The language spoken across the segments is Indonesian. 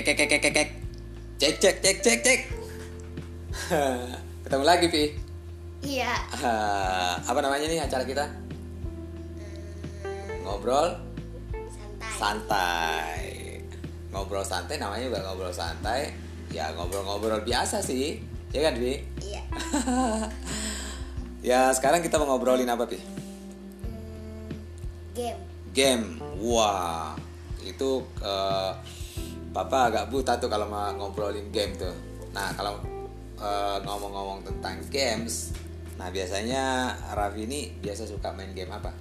kek kek kek kek kek kek. Cek cek cek cek cek. Ketemu lagi Pi. Iya. Ah, apa namanya nih acara kita? Ngobrol Santai. santai. Ngobrol santai namanya juga ngobrol santai. Ya ngobrol-ngobrol biasa sih. Ya kan Pi? Iya. Ya sekarang kita mau ngobrolin apa Pi? Game. Game. Wah, itu eh, Papa agak buta tuh kalau mau ngobrolin game tuh. Nah, kalau eh, ngomong-ngomong tentang games, nah biasanya Raffi ini biasa suka main game apa?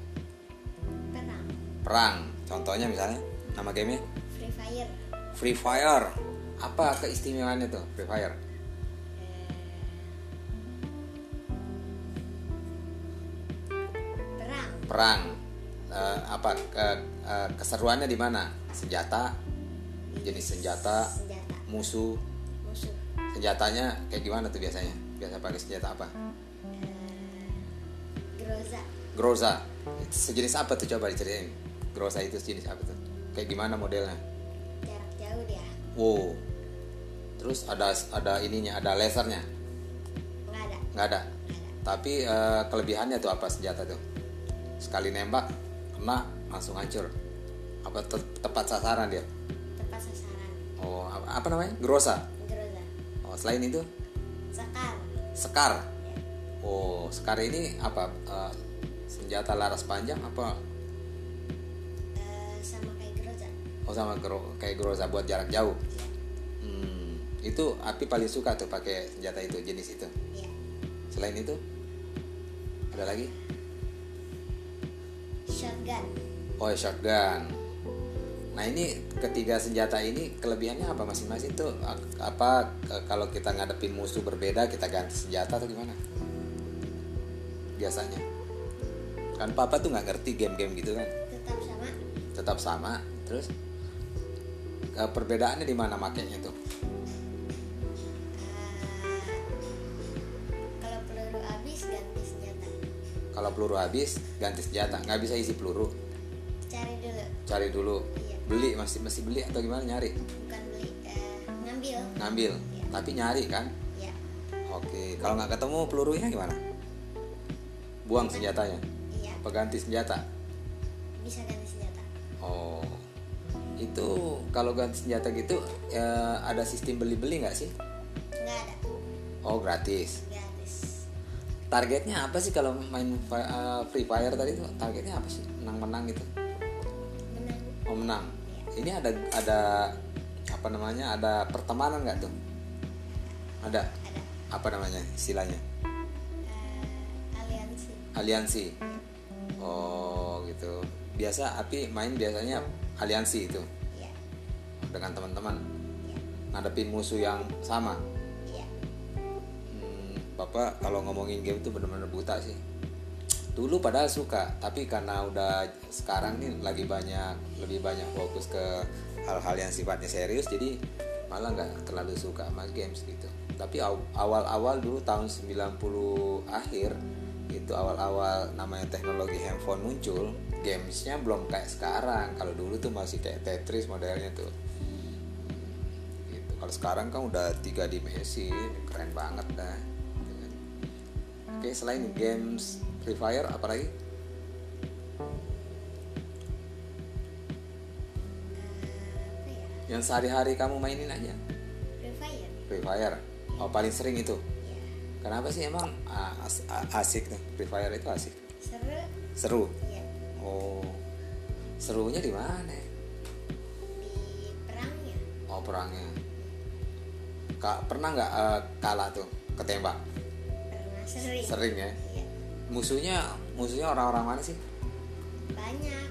Perang. Perang. Contohnya misalnya nama gamenya Free Fire. Free Fire. Apa keistimewaannya tuh Free Fire? Perang. Perang. Eh, apa ke- eh, keseruannya di mana? Senjata, jenis senjata, Senjata. musuh, Musuh. senjatanya kayak gimana tuh biasanya biasa pakai senjata apa Eh, Groza. Groza sejenis apa tuh coba diceritain Groza itu sejenis apa tuh kayak gimana modelnya Jarak jauh dia. wow terus ada ada ininya ada lasernya Nggak ada. nggak ada Nggak ada. tapi eh, kelebihannya tuh apa senjata tuh sekali nembak kena langsung hancur apa te- tepat sasaran dia. Oh apa, namanya Groza Groza. oh selain itu Sekar. Sekar Ya. Oh, Sekar ini apa? eh, senjata laras panjang apa? Eh, sama kayak Groza. Oh sama gro, kayak Groza buat jarak jauh. Iya. Hmm, itu Api paling suka tuh pakai senjata itu jenis itu. Iya. Selain itu ada lagi? Shotgun. Oh shotgun. Nah ini ketiga senjata ini kelebihannya apa masing-masing tuh? Apa kalau kita ngadepin musuh berbeda kita ganti senjata atau gimana? Biasanya. Kan papa tuh nggak ngerti game-game gitu kan? Tetap sama. tetap sama terus eh, perbedaannya di mana makainya tuh Eh, kalau peluru habis ganti senjata. kalau peluru habis ganti senjata nggak bisa isi peluru Cari dulu. cari dulu. Beli masih masih beli atau gimana nyari Bukan beli. eh, ngambil. ngambil Iya. tapi nyari kan Ya. oke kalau nggak ketemu pelurunya gimana buang senjatanya Iya. apa ganti senjata Bisa ganti senjata. oh itu kalau ganti senjata gitu ya, ada sistem beli-beli nggak sih Nggak ada. oh gratis Gratis. targetnya apa sih kalau main eh, Free Fire tadi tuh targetnya apa sih menang-menang gitu Menang. Oh menang. Ini ada ada apa namanya? Ada pertemanan nggak tuh? Ada. Ada. Apa namanya istilahnya? Eh, aliansi. Aliansi. Oh gitu. Biasa Api main biasanya aliansi itu Iya. dengan teman-teman. Iya. Ngadepin musuh yang sama. Iya. Hmm, Bapak kalau ngomongin game tuh bener-bener buta sih. Dulu padahal suka, tapi karena udah sekarang nih lagi banyak lebih banyak fokus ke hal-hal yang sifatnya serius, jadi malah nggak terlalu suka sama games gitu. Tapi aw- awal-awal dulu tahun 90 akhir itu awal-awal namanya teknologi handphone muncul, gamesnya belum kayak sekarang. Kalau dulu tuh masih kayak Tetris modelnya tuh. Gitu. Kalau sekarang kan udah tiga dimensi, keren banget dah. Gitu kan. Oke, selain games Free Fire, apa lagi? Ya? Yang sehari-hari kamu mainin aja. Free Fire. Free Fire. Oh, paling sering itu. Iya. Kenapa sih emang ah, as- ah, asik tuh Free Fire itu asik? Seru. Seru. Iya. Oh, serunya di mana? Di perangnya. Oh, perangnya. Kak, pernah nggak eh, kalah tuh ketembak? Pernah sering. Sering ya. Iya. Musuhnya, musuhnya orang-orang mana sih? Banyak.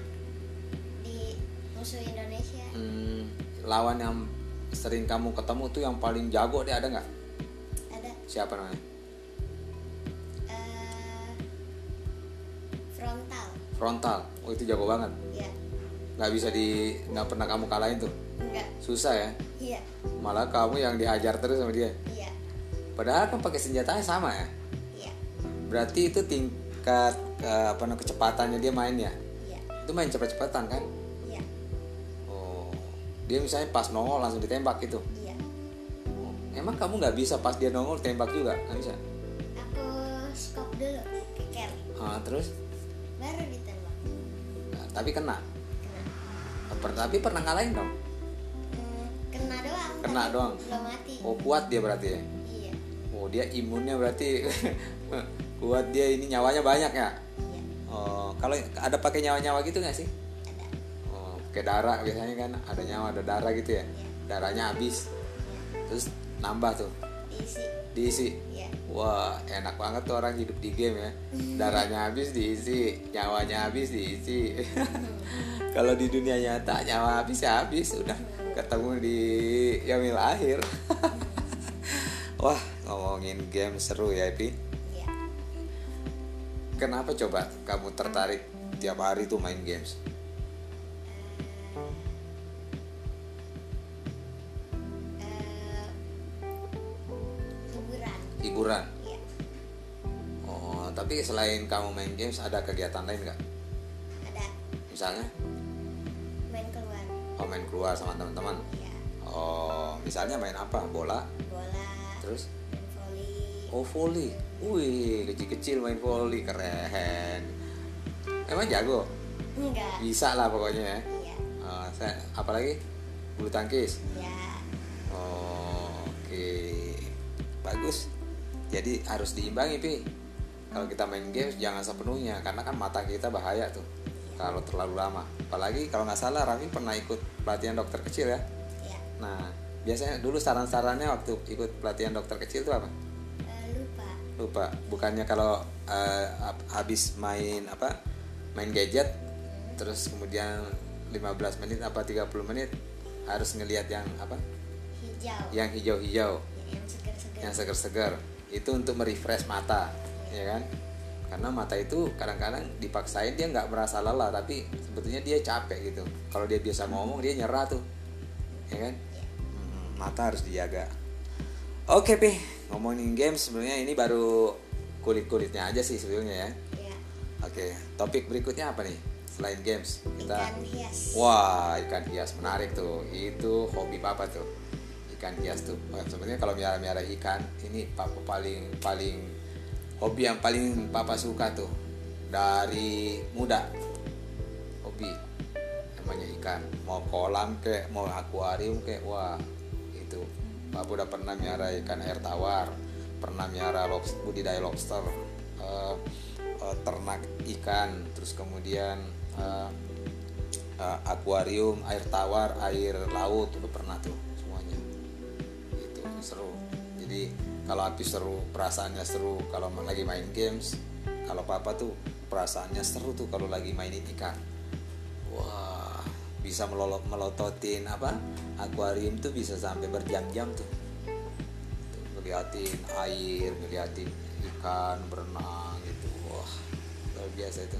Di musuh Indonesia. Hmm, lawan yang sering kamu ketemu tuh yang paling jago deh ada nggak? Ada. Siapa namanya? eh frontal. Frontal. Oh itu jago banget. Iya. Nggak bisa di, nggak pernah kamu kalahin tuh. Enggak. Susah ya. Iya. Malah kamu yang dihajar terus sama dia. Iya. Padahal kan pakai senjatanya sama ya. Iya. Berarti itu tingkat eh, apa namanya kecepatannya dia main ya. Iya. Itu main cepet-cepetan kan? Iya. Oh. dia misalnya pas nongol langsung ditembak gitu iya emang kamu nggak bisa pas dia nongol tembak juga nggak bisa aku skop dulu keker Ah, terus baru ditembak Nah, tapi kena kena Per- tapi pernah ngalahin dong Hmm, kena doang Kena doang. belum mati oh kuat dia berarti ya iya oh dia imunnya berarti kuat dia ini nyawanya banyak ya? Iya. Oh kalau ada pakai nyawa-nyawa gitu nggak sih? Ada. Oh kayak darah biasanya kan ada nyawa ada darah gitu ya? Iya. darahnya habis. Iya. Terus nambah tuh? Diisi. Diisi? Iya. Wah, enak banget tuh orang hidup di game ya. Darahnya habis diisi, nyawanya habis diisi. Kalau di dunia nyata nyawa habis ya habis, udah ketemu di Yamil akhir. Wah, ngomongin game seru ya, Pi. Kenapa coba kamu tertarik tiap hari tuh main games? Eh, hiburan. Hiburan. iya. Oh, tapi selain kamu main games ada kegiatan lain nggak? ada. Misalnya, main keluar. Oh main keluar sama teman-teman. iya. Oh, misalnya main apa? Bola, bola. Terus? Main volley Oh volley, wih kecil-kecil main volley keren. Emang jago, enggak bisa lah pokoknya ya. iya Eh, saya, apalagi bulu tangkis. iya Oh, Oke, bagus. Jadi harus diimbangi pi. Kalau kita main games jangan sepenuhnya karena kan mata kita bahaya tuh kalau terlalu lama. Apalagi kalau nggak salah Raffi pernah ikut pelatihan dokter kecil ya. iya Nah biasanya dulu saran-sarannya waktu ikut pelatihan dokter kecil tuh apa? Lupa. Bukannya kalau hab- habis main apa main gadget terus kemudian 15 menit apa 30 menit harus ngelihat yang apa? Hijau. Yang hijau-hijau. Yang seger-seger. Itu untuk merefresh mata ya kan? Karena mata itu kadang-kadang dipaksain dia nggak merasa lelah tapi sebetulnya dia capek gitu. Kalau dia biasa ngomong dia nyerah tuh. Ya kan? Mm, mata harus dijaga. Oke pi ngomongin games sebenarnya ini baru kulit-kulitnya aja sih sebetulnya ya Iya. oke topik berikutnya apa nih selain games kita ikan hias Wah, ikan hias menarik tuh. Itu hobi papa tuh. Ikan hias tuh. Sebenarnya kalau miara-miara ikan, ini papa paling paling hobi yang paling papa suka tuh dari muda. Hobi namanya ikan. Mau kolam kek, mau akuarium kek, wah itu. Papa udah pernah miara ikan air tawar, pernah miara lobster, budidaya lobster, eh, eh, ternak ikan, terus kemudian eh, uh, akuarium, air tawar, air laut udah pernah tuh semuanya. Itu seru. Jadi kalau api seru, perasaannya seru kalau lagi main games. Kalau papa tuh perasaannya seru tuh kalau lagi mainin ikan. Bisa melolot melototin apa? Akuarium tuh bisa sampai berjam-jam tuh. Ngeliatin air, ngeliatin ikan berenang gitu. Wah, luar biasa itu.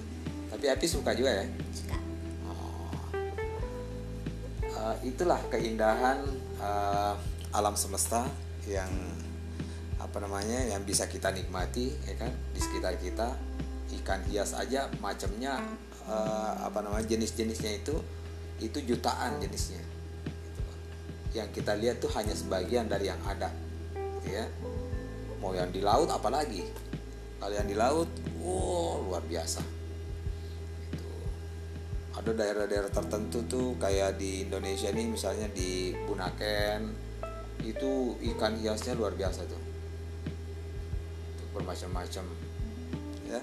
Tapi api suka juga ya. suka Oh. Eh, itulah keindahan eh, alam semesta yang apa namanya yang bisa kita nikmati ya kan di sekitar kita ikan hias aja macamnya eh, apa namanya jenis-jenisnya itu itu jutaan jenisnya. Gitu. yang kita lihat tuh hanya sebagian dari yang ada. Ya. Mau yang di laut apalagi? Kalau yang di laut wow luar biasa. Gitu. Ada daerah-daerah tertentu tuh kayak di Indonesia nih misalnya di Bunaken itu ikan hiasnya luar biasa Tuh, bermacam-macam. Ya.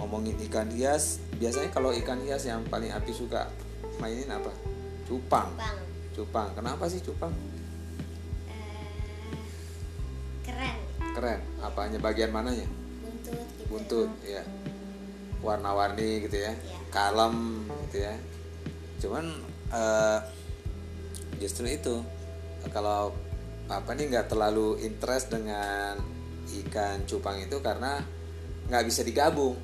Ngomongin ikan hias biasanya kalau ikan hias yang paling api suka mainin apa? Cupang. Bang cupang. Kenapa sih cupang? Eh, keren. Keren. Apanya? Bagian mananya? Buntut gitu. Buntut ya warna-warni gitu ya. Iya. kalem gitu ya. Cuman eh, justru itu kalau apa nih nggak terlalu interest dengan ikan cupang itu karena nggak bisa digabung.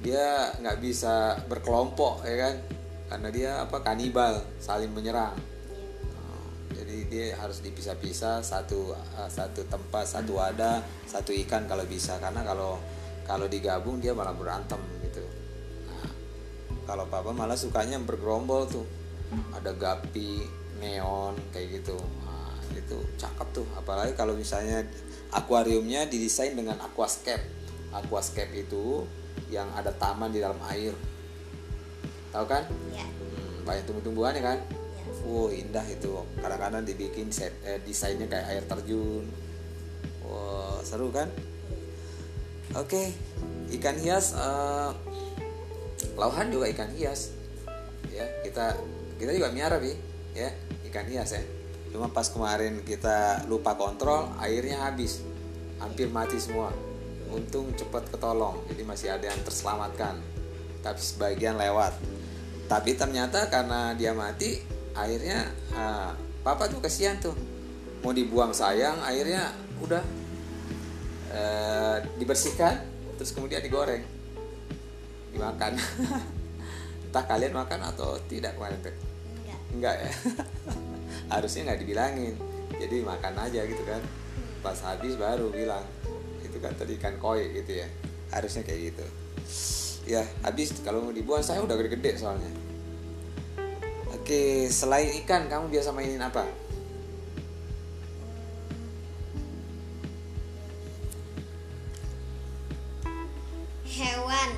Dia nggak bisa berkelompok ya kan karena dia apa kanibal saling menyerang. Oh, jadi dia harus dipisah-pisah satu eh, satu tempat satu wadah satu ikan kalau bisa. Karena kalau kalau digabung dia malah berantem gitu. Nah, kalau papa malah sukanya bergerombol tuh. Ada gapi neon kayak gitu. Nah, itu cakep tuh. Apalagi kalau misalnya akuariumnya didesain dengan aquascape. Aquascape itu yang ada taman di dalam air tahu kan? Ya hmm, banyak tumbuh-tumbuhan ya kan? Ya wow indah itu. Kadang-kadang dibikin set, eh, desainnya kayak air terjun. Wow seru kan? Oke ikan hias eh, lauhan juga ikan hias. Ya kita kita juga miara bi. Ya ikan hias ya. Cuma pas kemarin kita lupa kontrol airnya habis. Hampir mati semua. Untung cepat ketolong. Jadi masih ada yang terselamatkan. Tapi sebagian lewat tapi ternyata karena dia mati airnya ah, papa tuh kasihan tuh. Mau dibuang sayang airnya udah eh, dibersihkan terus kemudian digoreng. Dimakan. Entah kalian makan atau tidak kemarin teh enggak. Enggak ya? Harusnya nggak dibilangin. Jadi makan aja gitu kan. Pas habis baru bilang. Itu kan tadi ikan koi gitu ya. Harusnya kayak gitu ya habis kalau mau dibuang saya udah gede-gede soalnya. Oke selain ikan kamu biasa mainin apa? Hewan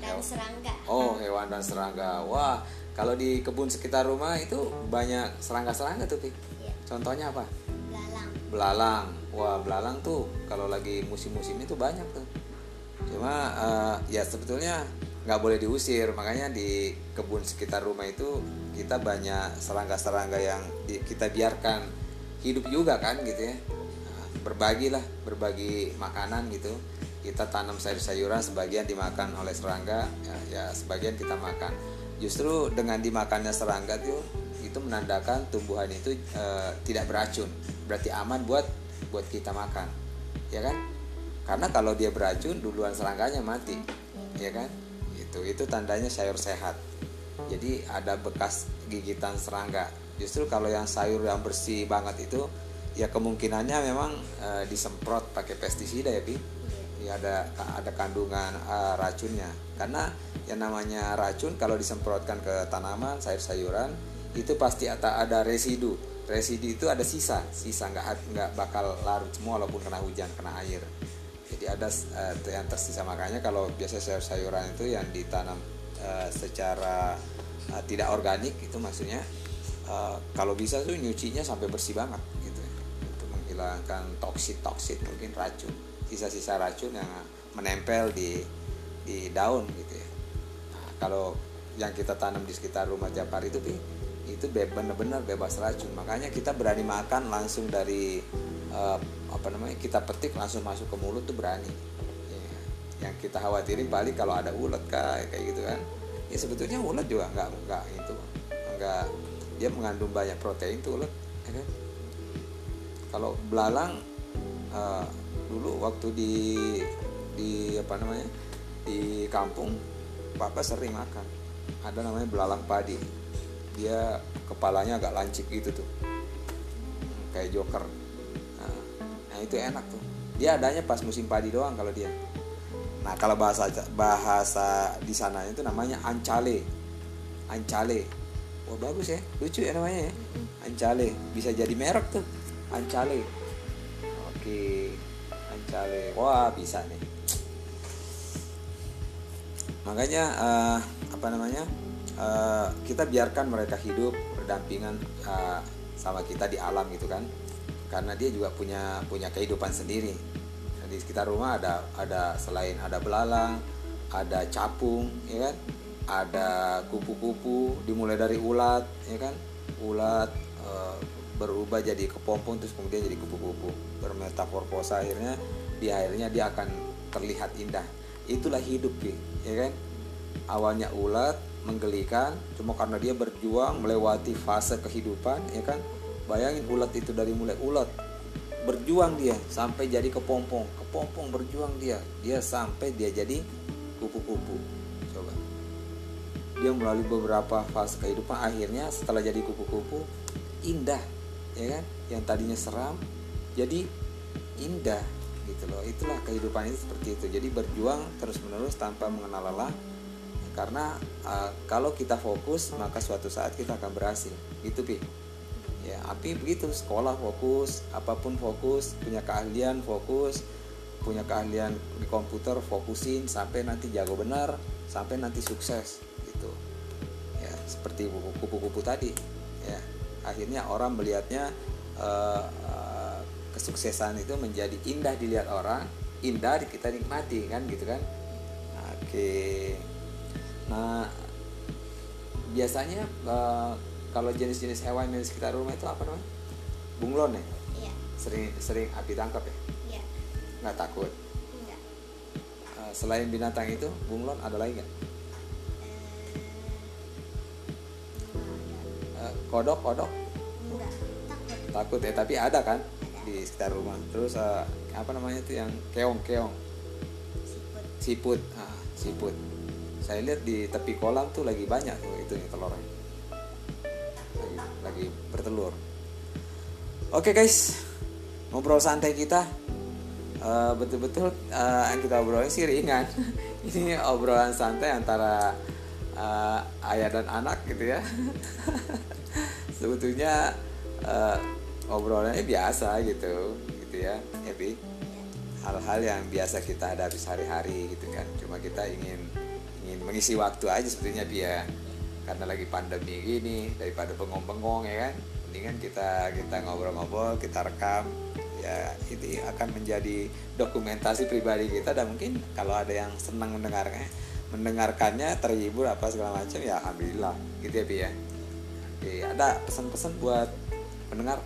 dan Hewan. serangga. Oh hewan dan serangga. Wah kalau di kebun sekitar rumah itu banyak serangga-serangga tuh Pi. ya contohnya apa? Belalang. Belalang. Wah belalang tuh kalau lagi musim-musim itu banyak tuh cuma eh, ya sebetulnya nggak boleh diusir. Makanya di kebun sekitar rumah itu kita banyak serangga-serangga yang kita biarkan hidup juga kan gitu ya. Nah, berbagilah berbagi makanan gitu. Kita tanam sayur-sayuran sebagian dimakan oleh serangga ya, ya sebagian kita makan. Justru dengan dimakannya serangga tuh itu menandakan tumbuhan itu eh, tidak beracun. Berarti aman buat buat kita makan. Ya kan karena kalau dia beracun duluan serangganya mati. Ya kan? Itu itu tandanya sayur sehat. Jadi ada bekas gigitan serangga. Justru kalau yang sayur yang bersih banget itu ya kemungkinannya memang eh, disemprot pakai pestisida ya pi. Ya ada ada kandungan eh, racunnya. Karena yang namanya racun kalau disemprotkan ke tanaman sayur-sayuran itu pasti ada residu. Residu itu ada sisa. Sisa nggak nggak bakal larut semua walaupun kena hujan kena air jadi ada eh, yang tersisa. Makanya kalau biasa sayur-sayuran itu yang ditanam eh, secara eh, tidak organik itu maksudnya eh, kalau bisa tuh nyucinya sampai bersih banget gitu. Untuk menghilangkan toksit toksit mungkin racun sisa-sisa racun yang menempel di di daun gitu ya. Nah, kalau yang kita tanam di sekitar rumah tiap hari itu itu be- benar-benar bebas racun. Makanya kita berani makan langsung dari eh, apa namanya kita petik langsung masuk ke mulut tuh berani. Ya. yang kita khawatirin paling kalau ada ulet kayak kayak gitu kan. Ya sebetulnya ulet juga nggak nggak itu nggak dia mengandung banyak protein tuh ulet ya kan? Kalau belalang eh, dulu waktu di di apa namanya di kampung papa sering makan. Ada namanya belalang padi. Dia kepalanya agak lancip gitu tuh. Kayak joker nah, itu enak tuh. Dia adanya pas musim padi doang kalau dia. Nah kalau bahasa bahasa di sana itu namanya ancale. Ancale. Wah bagus ya. Lucu ya namanya ya. Ancale. Bisa jadi merek tuh. Ancale. Oke. Ancale. Wah bisa nih. Makanya eh, apa namanya? Eh, kita biarkan mereka hidup berdampingan eh, sama kita di alam gitu kan karena dia juga punya punya kehidupan sendiri. Di sekitar rumah ada ada selain ada belalang ada capung ya kan? Ada kupu-kupu dimulai dari ulat ya kan? Ulat eh, berubah jadi kepompong terus kemudian jadi kupu-kupu. Bermetaforfosa akhirnya di akhirnya dia akan terlihat indah. Itulah hidup ya kan? Awalnya ulat menggelikan cuma karena dia berjuang melewati fase kehidupan ya kan bayangin ulat itu dari mulai ulat berjuang dia sampai jadi kepompong. Kepompong berjuang dia dia sampai dia jadi kupu-kupu. Coba. Dia melalui beberapa fase kehidupan akhirnya setelah jadi kupu-kupu indah ya kan? Yang tadinya seram jadi indah gitu loh. Itulah kehidupan itu seperti itu. Jadi berjuang terus menerus tanpa mengenal lelah. Karena uh, kalau kita fokus maka suatu saat kita akan berhasil. Gitu pi ya api begitu sekolah fokus apa pun fokus punya keahlian fokus punya keahlian di komputer fokusin sampai nanti jago benar sampai nanti sukses gitu. Ya seperti kupu-kupu tadi ya. Akhirnya orang melihatnya uh, uh, kesuksesan itu menjadi indah dilihat orang indah kita nikmati kan gitu kan? Oke. Nah biasanya uh, kalau jenis-jenis hewan yang di sekitar rumah itu apa namanya? Bunglon ya? Iya. Sering sering api tangkap ya? Iya. Nggak takut? Enggak Uh, selain binatang itu bunglon ada lagi nggak? Eh Uh, kodok kodok? Enggak takut. Takut ya tapi ada kan di sekitar rumah. Terus uh, apa namanya itu yang keong keong? Siput. Siput. Ah, siput. Saya lihat di tepi kolam tuh lagi banyak tuh itu nih telurnya lagi, bertelur. Oke guys. Ngobrol santai kita. Eh, betul-betul eh, yang kita obrolin sih ringan. Ini obrolan santai antara eh, ayah dan anak gitu ya. Sebetulnya eh, obrolannya biasa gitu gitu ya. Epi hal-hal yang biasa kita hadapi sehari-hari gitu kan. Cuma kita ingin ingin mengisi waktu aja sebetulnya Pi ya karena lagi pandemi gini daripada bengong-bengong ya kan? Mendingan kita kita ngobrol-ngobrol kita rekam ya itu akan menjadi dokumentasi pribadi kita. Dan mungkin kalau ada yang senang mendengarnya mendengarkannya terhibur apa segala macam ya alhamdulillah. Gitu ya Pi ya? Oke, ada pesan-pesan buat pendengar?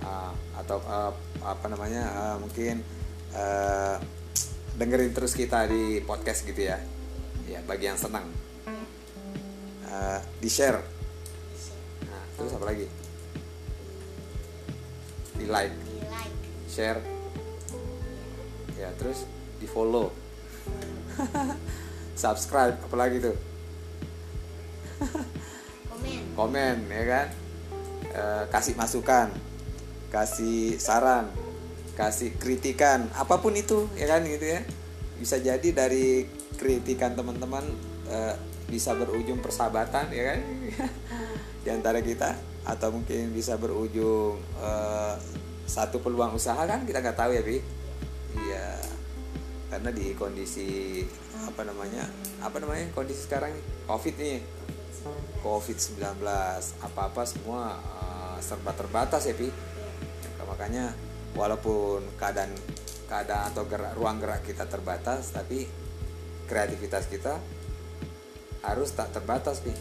Ah, atau ah, apa namanya ah, mungkin ah, dengerin terus kita di podcast gitu ya? Ya bagi yang senang Ah, di share nah, terus apa lagi? Di like di like share. Ya terus di follow subscribe apalagi tuh? Komen. Komen ya kan? Eh, kasih masukan kasih saran kasih kritikan apa pun itu ya kan gitu ya. Bisa jadi dari kritikan teman-teman eh, bisa berujung persahabatan ya kan? Di antara kita atau mungkin bisa berujung eh, satu peluang usaha kan? Kita nggak tahu ya bi. Iya. Karena di kondisi apa namanya apa namanya kondisi sekarang nih, covid nih COVID-19 apa-apa semua uh, serba terbatas ya Pi Maka- makanya walaupun keadaan keadaan atau gerak ruang gerak kita terbatas tapi kreativitas kita harus tak terbatas Pi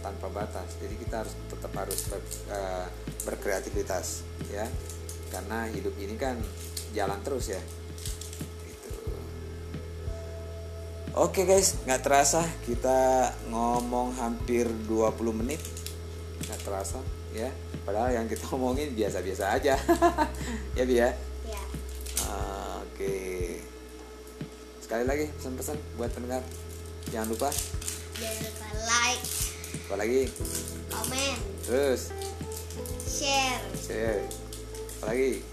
tanpa batas jadi kita harus tetap harus ber- uh, berkreativitas ya karena hidup ini kan jalan terus ya gitu Oke guys, nggak terasa kita ngomong hampir 20 menit. Nggak terasa ya. Padahal yang kita omongin biasa-biasa aja. ya Bi ya. ya Oke. Sekali lagi pesan-pesan buat pendengar. Jangan lupa jangan lupa like apalagi komen terus? share. Share. Apalagi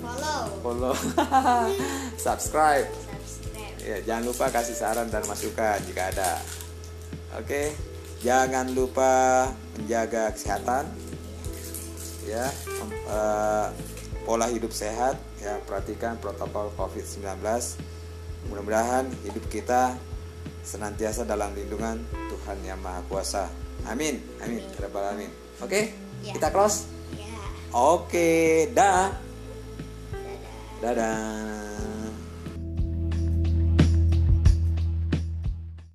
follow. Follow. Subscribe. Subscribe. Ya, jangan lupa kasih saran dan masukan jika ada. Oke, jangan lupa menjaga kesehatan. Ya, eh, pola hidup sehat. Ya, perhatikan protokol COVID-19. Mudah-mudahan hidup kita senantiasa dalam lindungan Tuhan Yang Maha Kuasa. Amin. Amin. Rabbal Alamin. Oke, Ya. kita close. ya Oke, dah. dadah Dadah.